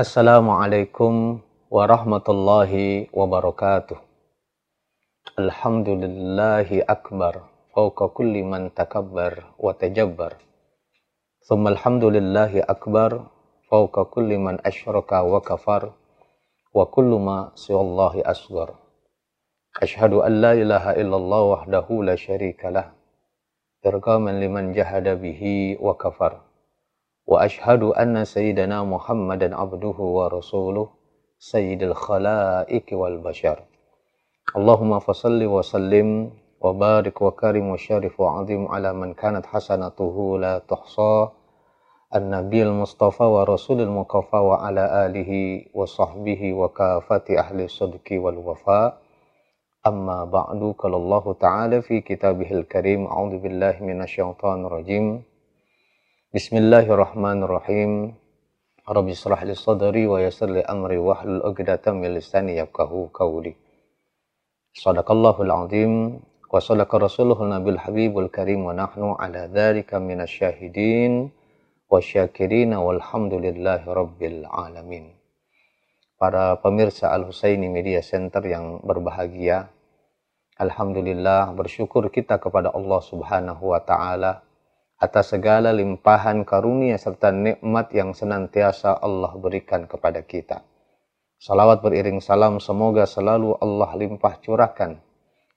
السلام عليكم ورحمة الله وبركاته. الحمد لله أكبر فوق كل من تكبر وتجبر. ثم الحمد لله أكبر فوق كل من أشرك وكفر وكل ما سوى الله أصغر. أشهد أن لا إله إلا الله وحده لا شريك له إرقاما لمن جهد به وكفر. وأشهد أن سيدنا محمدا عبده ورسوله سيد الخلائق والبشر. اللهم فصل وسلم وبارك وكرم وشرف وعظيم على من كانت حسنته لا تحصى. النبي المصطفى ورسول المقفى وعلى آله وصحبه وكافة أهل الصدق والوفاء. أما بعد قال الله تعالى في كتابه الكريم أعوذ بالله من الشيطان الرجيم. Bismillahirrahmanirrahim. Rabbi israh li sadri wa yassir li amri wahlul 'uqdatam min lisani yafqahu qawli. Shadaqallahul azim wa sadaqa rasuluhul nabil habibul karim wa nahnu ala dzalika minasyahidin wasyakirin walhamdulillahi rabbil alamin. Para pemirsa Al Husaini Media Center yang berbahagia, alhamdulillah bersyukur kita kepada Allah Subhanahu wa taala atas segala limpahan karunia serta nikmat yang senantiasa Allah berikan kepada kita. Salawat beriring salam semoga selalu Allah limpah curahkan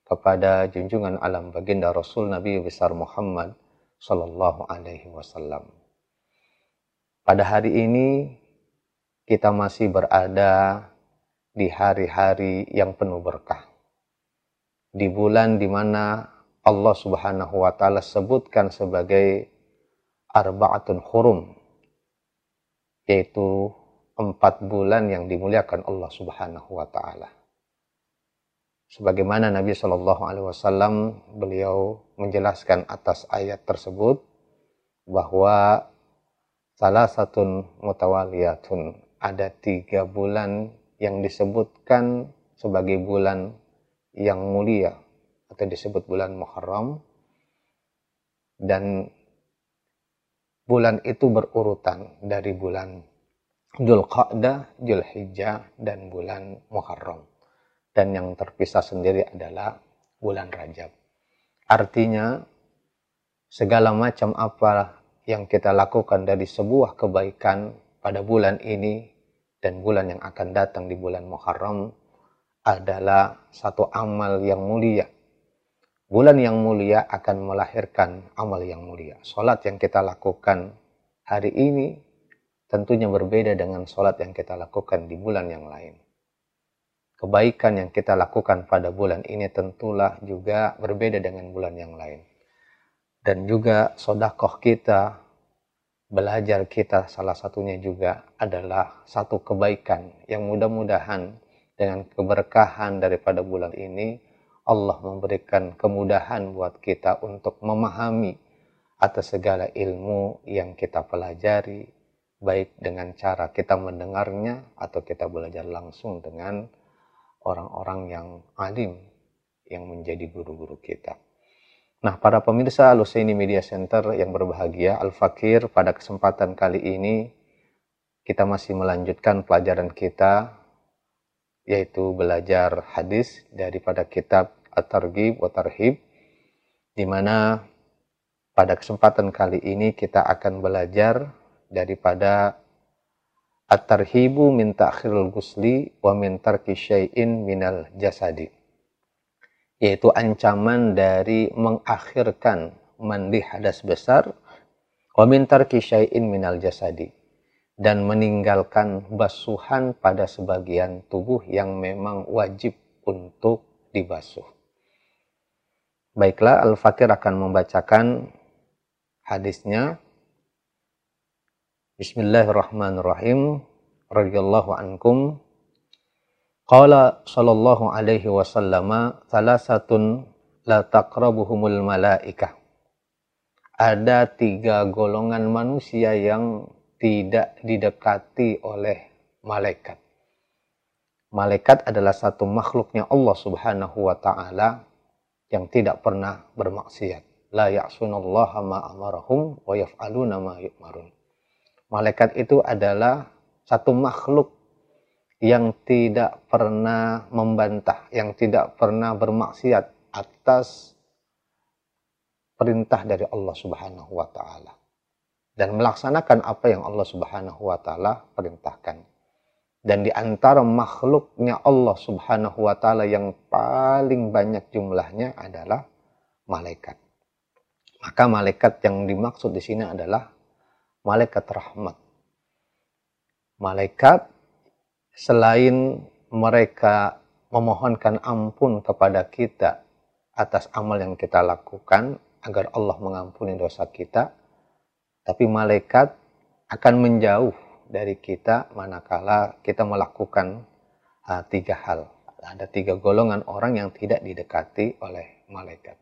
kepada junjungan alam baginda Rasul Nabi besar Muhammad sallallahu alaihi wasallam. Pada hari ini kita masih berada di hari-hari yang penuh berkah. Di bulan di mana Allah Subhanahu wa taala sebutkan sebagai arbaatun hurum yaitu empat bulan yang dimuliakan Allah Subhanahu wa taala. Sebagaimana Nabi Shallallahu alaihi wasallam beliau menjelaskan atas ayat tersebut bahwa salah satu mutawaliyatun ada tiga bulan yang disebutkan sebagai bulan yang mulia atau disebut bulan Muharram dan bulan itu berurutan dari bulan Dzulqa'dah, Dzulhijjah dan bulan Muharram. Dan yang terpisah sendiri adalah bulan Rajab. Artinya segala macam apa yang kita lakukan dari sebuah kebaikan pada bulan ini dan bulan yang akan datang di bulan Muharram adalah satu amal yang mulia bulan yang mulia akan melahirkan amal yang mulia. Salat yang kita lakukan hari ini tentunya berbeda dengan salat yang kita lakukan di bulan yang lain. Kebaikan yang kita lakukan pada bulan ini tentulah juga berbeda dengan bulan yang lain. Dan juga sodakoh kita, belajar kita salah satunya juga adalah satu kebaikan yang mudah-mudahan dengan keberkahan daripada bulan ini Allah memberikan kemudahan buat kita untuk memahami atas segala ilmu yang kita pelajari, baik dengan cara kita mendengarnya atau kita belajar langsung dengan orang-orang yang alim yang menjadi guru-guru kita. Nah, para pemirsa Lusaini Media Center yang berbahagia, Al-Fakir pada kesempatan kali ini kita masih melanjutkan pelajaran kita yaitu belajar hadis daripada kitab At-Targhib wa Tarhib di mana pada kesempatan kali ini kita akan belajar daripada At-Tarhibu min ta'khirul gusli wa min tarki syai'in minal jasadi yaitu ancaman dari mengakhirkan mandi hadas besar wa min tarki syai'in minal jasadi dan meninggalkan basuhan pada sebagian tubuh yang memang wajib untuk dibasuh. Baiklah, Al-Fakir akan membacakan hadisnya. Bismillahirrahmanirrahim. Radiyallahu ankum. Qala sallallahu alaihi wasallam salasatun la taqrabuhumul malaikah. Ada tiga golongan manusia yang tidak didekati oleh malaikat. Malaikat adalah satu makhluknya Allah Subhanahu wa taala yang tidak pernah bermaksiat. La ya'sunallaha ma amarahum wa yaf'aluna ma yu'marun. Malaikat itu adalah satu makhluk yang tidak pernah membantah, yang tidak pernah bermaksiat atas perintah dari Allah Subhanahu wa taala dan melaksanakan apa yang Allah Subhanahu wa taala perintahkan. Dan di antara makhluknya Allah Subhanahu wa taala yang paling banyak jumlahnya adalah malaikat. Maka malaikat yang dimaksud di sini adalah malaikat rahmat. Malaikat selain mereka memohonkan ampun kepada kita atas amal yang kita lakukan agar Allah mengampuni dosa kita, tapi malaikat akan menjauh dari kita manakala kita melakukan uh, tiga hal. Ada tiga golongan orang yang tidak didekati oleh malaikat.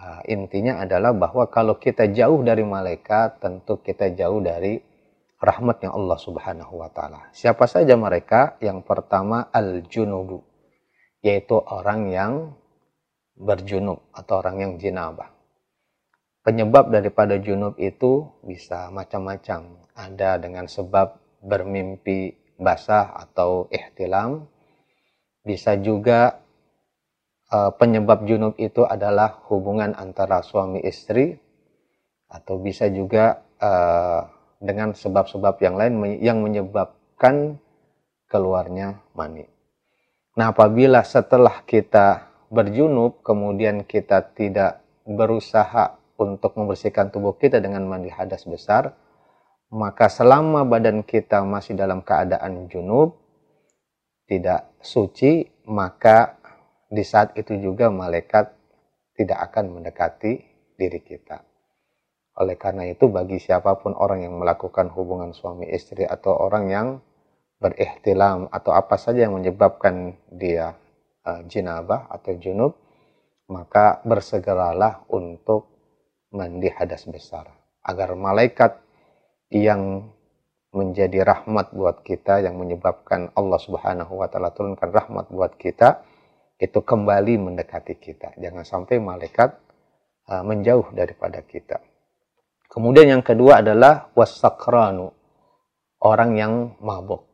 Uh, intinya adalah bahwa kalau kita jauh dari malaikat, tentu kita jauh dari rahmatnya Allah Subhanahu wa taala. Siapa saja mereka? Yang pertama al-junubu, yaitu orang yang berjunub atau orang yang jinabah. Penyebab daripada junub itu bisa macam-macam. Ada dengan sebab bermimpi basah atau ihtilam. Bisa juga uh, penyebab junub itu adalah hubungan antara suami istri atau bisa juga uh, dengan sebab-sebab yang lain yang menyebabkan keluarnya mani. Nah, apabila setelah kita berjunub kemudian kita tidak berusaha untuk membersihkan tubuh kita dengan mandi hadas besar, maka selama badan kita masih dalam keadaan junub, tidak suci, maka di saat itu juga malaikat tidak akan mendekati diri kita. Oleh karena itu bagi siapa pun orang yang melakukan hubungan suami istri atau orang yang berikhtilam atau apa saja yang menyebabkan dia uh, jinabah atau junub, maka bersegeralah untuk mandi hadas besar. Agar malaikat yang menjadi rahmat buat kita, yang menyebabkan Allah subhanahu wa ta'ala turunkan rahmat buat kita, itu kembali mendekati kita. Jangan sampai malaikat uh, menjauh daripada kita. Kemudian yang kedua adalah wasakranu, orang yang mabuk.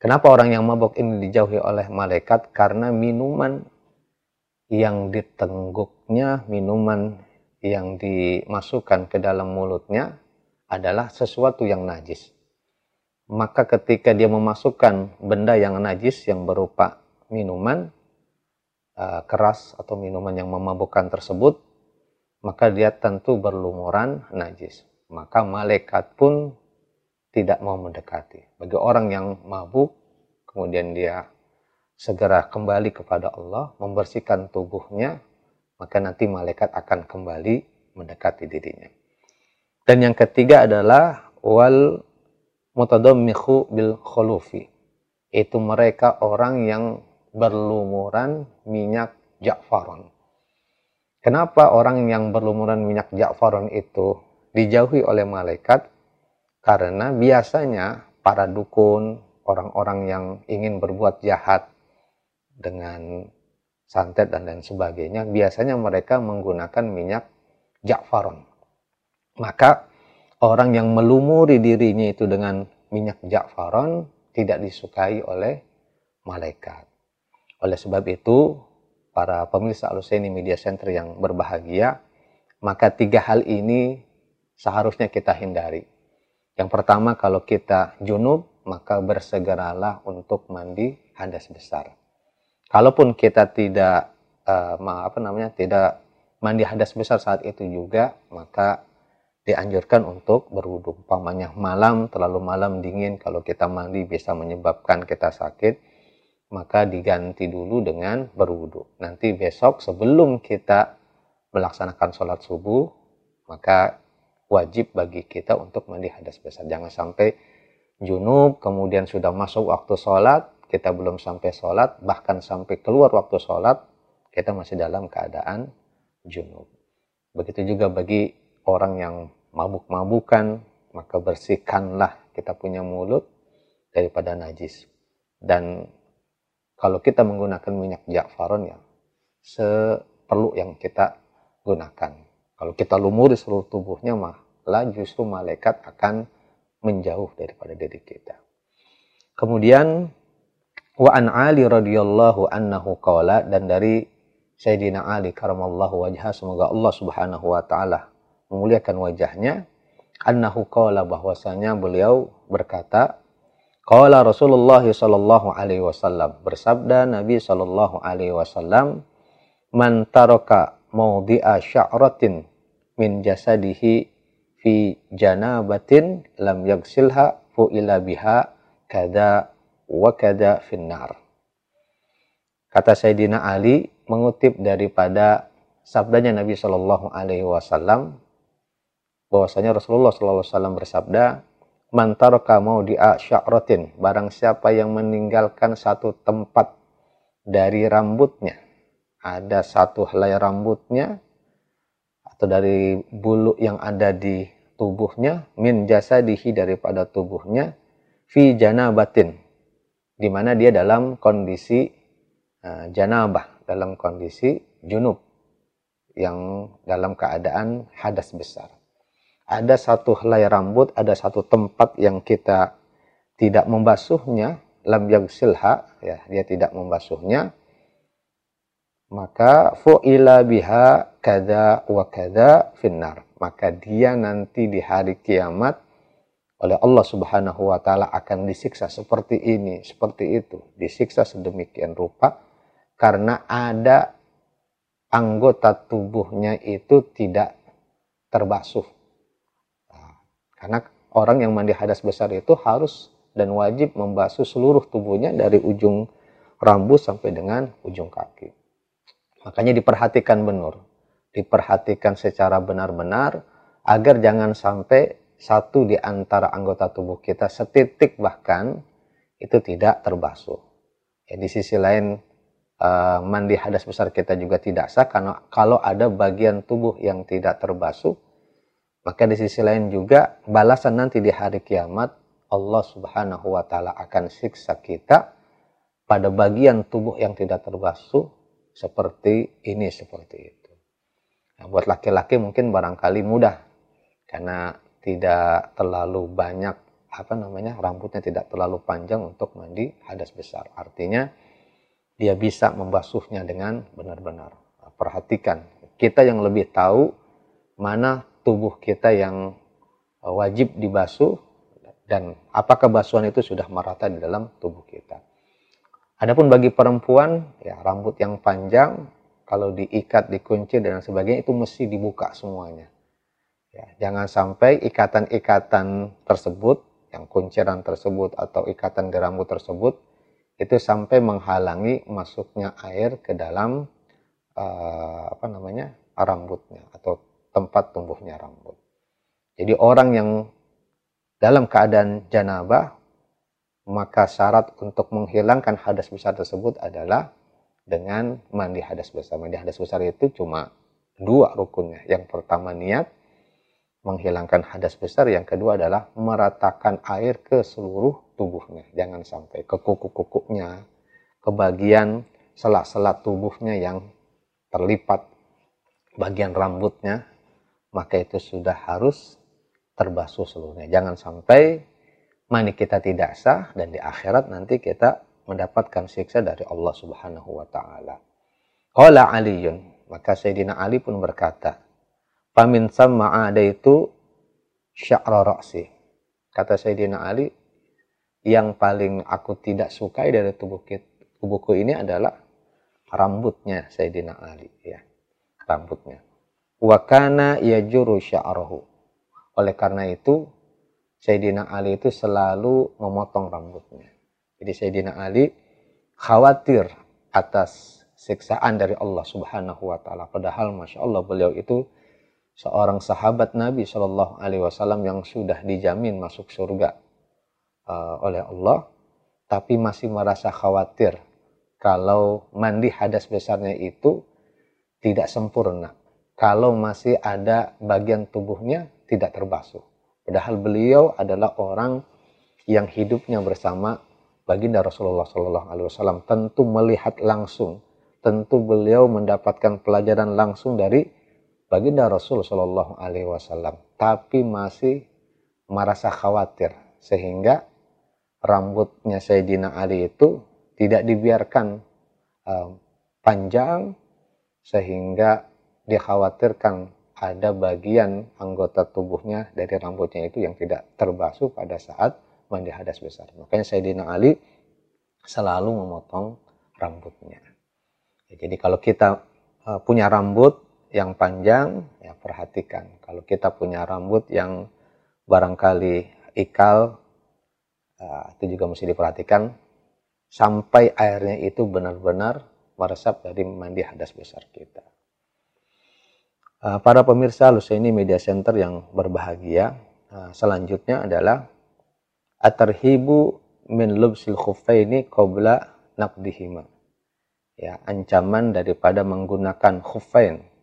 Kenapa orang yang mabuk ini dijauhi oleh malaikat? Karena minuman yang ditengguknya, minuman yang dimasukkan ke dalam mulutnya adalah sesuatu yang najis. Maka ketika dia memasukkan benda yang najis yang berupa minuman uh, keras atau minuman yang memabukkan tersebut, maka dia tentu berlumuran najis. Maka malaikat pun tidak mau mendekati. Bagi orang yang mabuk, kemudian dia segera kembali kepada Allah, membersihkan tubuhnya, maka nanti malaikat akan kembali mendekati dirinya. Dan yang ketiga adalah wal mutadammihu bil khulufi. Itu mereka orang yang berlumuran minyak ja'faron. Kenapa orang yang berlumuran minyak Ja'faron itu dijauhi oleh malaikat? Karena biasanya para dukun, orang-orang yang ingin berbuat jahat dengan santet dan lain sebagainya, biasanya mereka menggunakan minyak Ja'faron. Maka orang yang melumuri dirinya itu dengan minyak Ja'faron tidak disukai oleh malaikat. Oleh sebab itu, para pemirsa Aluseni Media Center yang berbahagia, maka tiga hal ini seharusnya kita hindari. Yang pertama, kalau kita junub, maka bersegeralah untuk mandi hadas besar. Kalaupun kita tidak uh, apa namanya tidak mandi hadas besar saat itu juga, maka dianjurkan untuk berwudu. Umpamanya malam terlalu malam dingin, kalau kita mandi bisa menyebabkan kita sakit maka diganti dulu dengan berwudu. Nanti besok sebelum kita melaksanakan sholat subuh, maka wajib bagi kita untuk mandi hadas besar. Jangan sampai junub, kemudian sudah masuk waktu sholat, kita belum sampai sholat, bahkan sampai keluar waktu sholat, kita masih dalam keadaan junub. Begitu juga bagi orang yang mabuk-mabukan, maka bersihkanlah kita punya mulut daripada najis. Dan kalau kita menggunakan minyak ja'faron ya seperlu yang kita gunakan. Kalau kita lumuri seluruh tubuhnya mah lah justru malaikat akan menjauh daripada diri kita. Kemudian wa an Ali radhiyallahu annahu qala dan dari Sayyidina Ali karamallahu wajha semoga Allah Subhanahu wa taala memuliakan wajahnya annahu qala bahwasanya beliau berkata qala Rasulullah sallallahu alaihi wasallam bersabda Nabi sallallahu alaihi wasallam man taraka mawdi'a sya'ratin min jasadihi fi janabatin lam yagsilha ila biha kada wa kada finnar. Kata Sayyidina Ali mengutip daripada sabdanya Nabi Shallallahu Alaihi Wasallam bahwasanya Rasulullah Shallallahu Alaihi Wasallam bersabda mantarka mau dia sya'rotin barang siapa yang meninggalkan satu tempat dari rambutnya ada satu helai rambutnya atau dari bulu yang ada di tubuhnya min jasa dihi daripada tubuhnya fi janabatin di mana dia dalam kondisi uh, janabah dalam kondisi junub yang dalam keadaan hadas besar. Ada satu helai rambut, ada satu tempat yang kita tidak membasuhnya, lam yagsilha, ya, dia tidak membasuhnya, maka fu'ila biha kada wa kada finnar. Maka dia nanti di hari kiamat oleh Allah Subhanahu wa taala akan disiksa seperti ini, seperti itu, disiksa sedemikian rupa karena ada anggota tubuhnya itu tidak terbasuh. Nah, karena orang yang mandi hadas besar itu harus dan wajib membasuh seluruh tubuhnya dari ujung rambut sampai dengan ujung kaki. Makanya diperhatikan benar, diperhatikan secara benar-benar agar jangan sampai satu di antara anggota tubuh kita setitik bahkan itu tidak terbasuh. Ya, di sisi lain uh, mandi hadas besar kita juga tidak sah karena kalau ada bagian tubuh yang tidak terbasuh maka di sisi lain juga balasan nanti di hari kiamat Allah Subhanahu wa taala akan siksa kita pada bagian tubuh yang tidak terbasuh seperti ini seperti itu. Nah, buat laki-laki mungkin barangkali mudah karena tidak terlalu banyak apa namanya rambutnya tidak terlalu panjang untuk mandi hadas besar. Artinya dia bisa membasuhnya dengan benar-benar. Perhatikan, kita yang lebih tahu mana tubuh kita yang e, wajib dibasuh dan apakah basuhan itu sudah merata di dalam tubuh kita. Adapun bagi perempuan, ya rambut yang panjang kalau diikat, dikunci dan sebagainya itu mesti dibuka semuanya. Ya, jangan sampai ikatan-ikatan tersebut, yang kunciran tersebut atau ikatan di rambut tersebut itu sampai menghalangi masuknya air ke dalam uh, apa namanya rambutnya atau tempat tumbuhnya rambut. Jadi orang yang dalam keadaan janabah maka syarat untuk menghilangkan hadas besar tersebut adalah dengan mandi hadas besar. Mandi hadas besar itu cuma dua rukunnya. Yang pertama niat menghilangkan hadas besar, yang kedua adalah meratakan air ke seluruh tubuhnya. Jangan sampai ke kuku-kukunya, ke bagian selak-selak tubuhnya yang terlipat bagian rambutnya, maka itu sudah harus terbasuh seluruhnya. Jangan sampai mani kita tidak sah dan di akhirat nanti kita mendapatkan siksa dari Allah Subhanahu wa taala. Qala Aliun, maka Sayyidina Ali pun berkata, "Pamin sama ada itu sya'ra ra'si." Kata Sayyidina Ali, yang paling aku tidak sukai dari tubuh tubuhku ini adalah rambutnya Sayyidina Ali ya rambutnya. Wakana yajuru sya'rahu oleh karena itu Sayyidina Ali itu selalu memotong rambutnya. Jadi Sayyidina Ali khawatir atas siksaan dari Allah Subhanahu wa taala. Padahal Masya Allah beliau itu seorang sahabat Nabi Shallallahu alaihi wasallam yang sudah dijamin masuk surga uh, oleh Allah, tapi masih merasa khawatir kalau mandi hadas besarnya itu tidak sempurna. Kalau masih ada bagian tubuhnya tidak terbasuh. Padahal beliau adalah orang yang hidupnya bersama baginda Rasulullah Shallallahu Alaihi Wasallam tentu melihat langsung, tentu beliau mendapatkan pelajaran langsung dari baginda Rasul Shallallahu Alaihi Wasallam, tapi masih merasa khawatir sehingga rambutnya Sayyidina Ali itu tidak dibiarkan uh, panjang sehingga dikhawatirkan ada bagian anggota tubuhnya dari rambutnya itu yang tidak terbasuh pada saat mandi hadas besar. Makanya Sayyidina Ali selalu memotong rambutnya. Ya, jadi kalau kita uh, punya rambut yang panjang, ya perhatikan. Kalau kita punya rambut yang barangkali ikal, uh, itu juga mesti diperhatikan sampai airnya itu benar-benar meresap dari mandi hadas besar kita. Uh, para pemirsa Lusaini Media Center yang berbahagia, uh, selanjutnya adalah atarhibu min lubsil khuffaini qabla naqdihima. Ya, ancaman daripada menggunakan khuffain.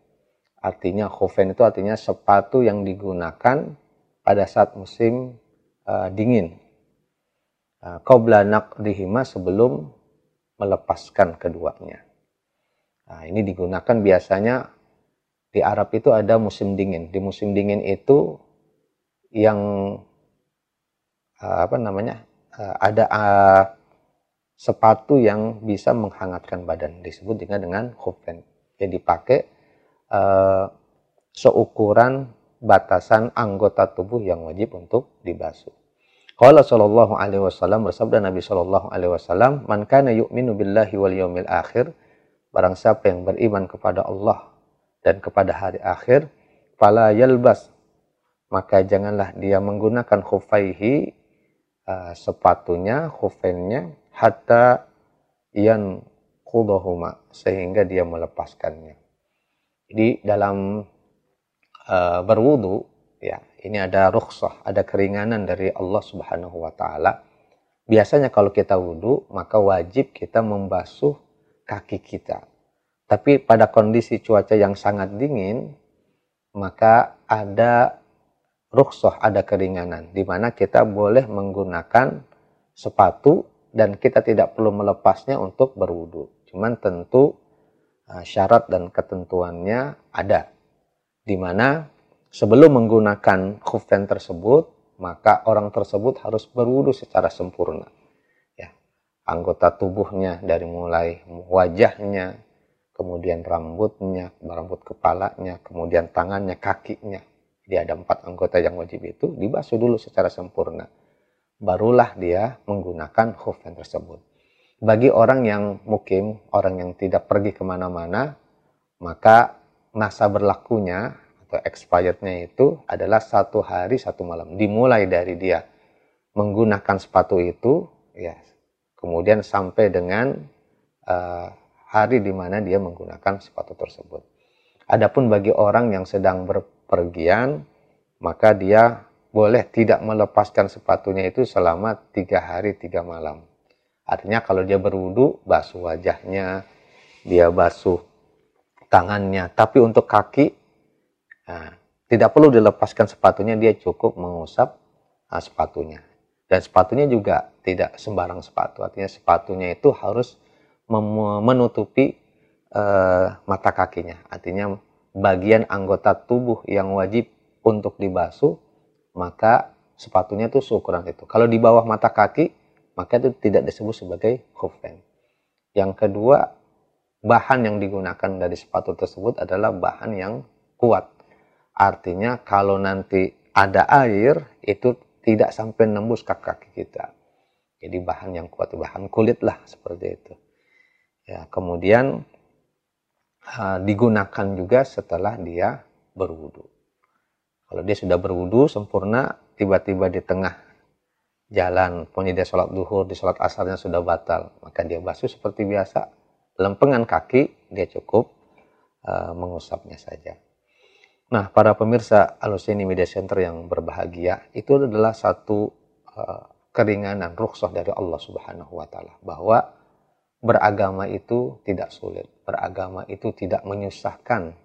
Artinya khuffain itu artinya sepatu yang digunakan pada saat musim uh, dingin. Uh, qabla naqdihima sebelum melepaskan keduanya. Nah, ini digunakan biasanya di Arab itu ada musim dingin. Di musim dingin itu yang uh, apa namanya ada sepatu yang bisa menghangatkan badan disebut dengan dengan khufen yang dipakai uh, seukuran batasan anggota tubuh yang wajib untuk dibasuh. Qala sallallahu alaihi wasallam bersabda Nabi sallallahu alaihi wasallam, "Man kana yu'minu billahi wal yawmil akhir" Barang siapa yang beriman kepada Allah dan kepada hari akhir, fala yalbas maka janganlah dia menggunakan khufaihi uh, sepatunya, khufennya, hatta yan kudahuma, sehingga dia melepaskannya. Jadi dalam uh, berwudu, ya ini ada rukhsah, ada keringanan dari Allah Subhanahu Wa Taala. Biasanya kalau kita wudhu, maka wajib kita membasuh kaki kita. Tapi pada kondisi cuaca yang sangat dingin, maka ada rukhsah ada keringanan di mana kita boleh menggunakan sepatu dan kita tidak perlu melepasnya untuk berwudu. Cuman tentu syarat dan ketentuannya ada di mana sebelum menggunakan khufen tersebut maka orang tersebut harus berwudu secara sempurna. Ya, anggota tubuhnya dari mulai wajahnya, kemudian rambutnya, rambut kepalanya, kemudian tangannya, kakinya, dia ada empat anggota yang wajib itu dibasuh dulu secara sempurna. Barulah dia menggunakan khufan tersebut. Bagi orang yang mukim, orang yang tidak pergi ke mana-mana, maka masa berlakunya atau expirednya itu adalah satu hari satu malam. Dimulai dari dia menggunakan sepatu itu, ya, kemudian sampai dengan uh, hari di mana dia menggunakan sepatu tersebut. Adapun bagi orang yang sedang ber, pergian, maka dia boleh tidak melepaskan sepatunya itu selama tiga hari tiga malam. Artinya kalau dia berwudu, basuh wajahnya, dia basuh tangannya. Tapi untuk kaki, nah, tidak perlu dilepaskan sepatunya, dia cukup mengusap nah, sepatunya. Dan sepatunya juga tidak sembarang sepatu. Artinya sepatunya itu harus menutupi uh, mata kakinya. Artinya bagian anggota tubuh yang wajib untuk dibasuh, maka sepatunya itu seukuran itu. Kalau di bawah mata kaki, maka itu tidak disebut sebagai khufen. Yang kedua, bahan yang digunakan dari sepatu tersebut adalah bahan yang kuat. Artinya kalau nanti ada air, itu tidak sampai nembus kaki kaki kita. Jadi bahan yang kuat, bahan kulit lah seperti itu. Ya, kemudian uh, digunakan juga setelah dia berwudu. Kalau dia sudah berwudu sempurna, tiba-tiba di tengah jalan, pokoknya dia sholat duhur, di sholat asarnya sudah batal, maka dia basuh seperti biasa, lempengan kaki, dia cukup uh, mengusapnya saja. Nah, para pemirsa Alusini Media Center yang berbahagia, itu adalah satu uh, keringanan, rukhsah dari Allah Subhanahu wa Ta'ala, bahwa beragama itu tidak sulit. Beragama itu tidak menyusahkan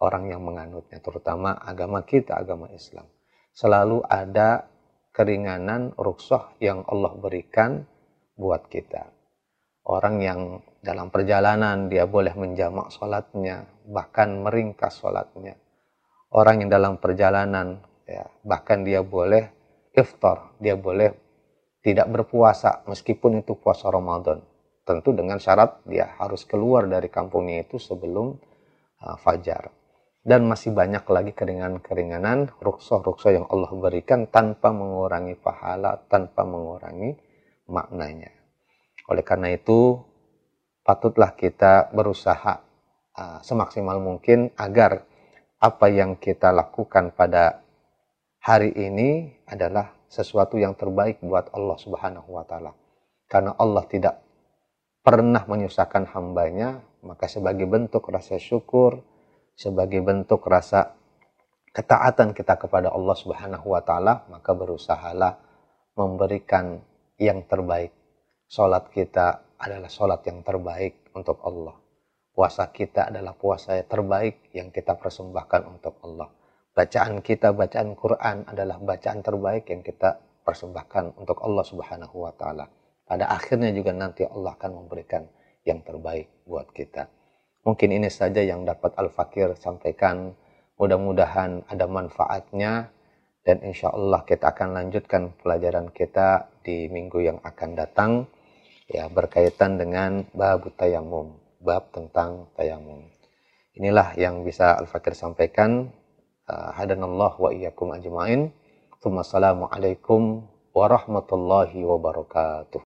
orang yang menganutnya, terutama agama kita, agama Islam. Selalu ada keringanan rukshoh yang Allah berikan buat kita. Orang yang dalam perjalanan dia boleh menjamak sholatnya, bahkan meringkas sholatnya. Orang yang dalam perjalanan ya, bahkan dia boleh iftar, dia boleh tidak berpuasa meskipun itu puasa Ramadan. Tentu dengan syarat dia harus keluar dari kampungnya itu sebelum uh, fajar. Dan masih banyak lagi keringanan-keringanan, ruksoh-ruksoh yang Allah berikan tanpa mengurangi pahala, tanpa mengurangi maknanya. Oleh karena itu, patutlah kita berusaha uh, semaksimal mungkin agar apa yang kita lakukan pada hari ini adalah sesuatu yang terbaik buat Allah Subhanahu wa taala. Karena Allah tidak pernah menyusahkan hambanya, maka sebagai bentuk rasa syukur, sebagai bentuk rasa ketaatan kita kepada Allah Subhanahu wa taala, maka berusahalah memberikan yang terbaik. Salat kita adalah salat yang terbaik untuk Allah. Puasa kita adalah puasa yang terbaik yang kita persembahkan untuk Allah. Bacaan kita, bacaan Quran adalah bacaan terbaik yang kita persembahkan untuk Allah Subhanahu wa taala. Pada akhirnya juga nanti Allah akan memberikan yang terbaik buat kita. Mungkin ini saja yang dapat Al-Fakir sampaikan. Mudah-mudahan ada manfaatnya dan insya Allah kita akan lanjutkan pelajaran kita di minggu yang akan datang ya berkaitan dengan bab tayamum, bab tentang tayamum. Inilah yang bisa Al-Fakir sampaikan. Uh, hadanallah wa iyyakum ajmain. Assalamualaikum warahmatullahi wabarakatuh.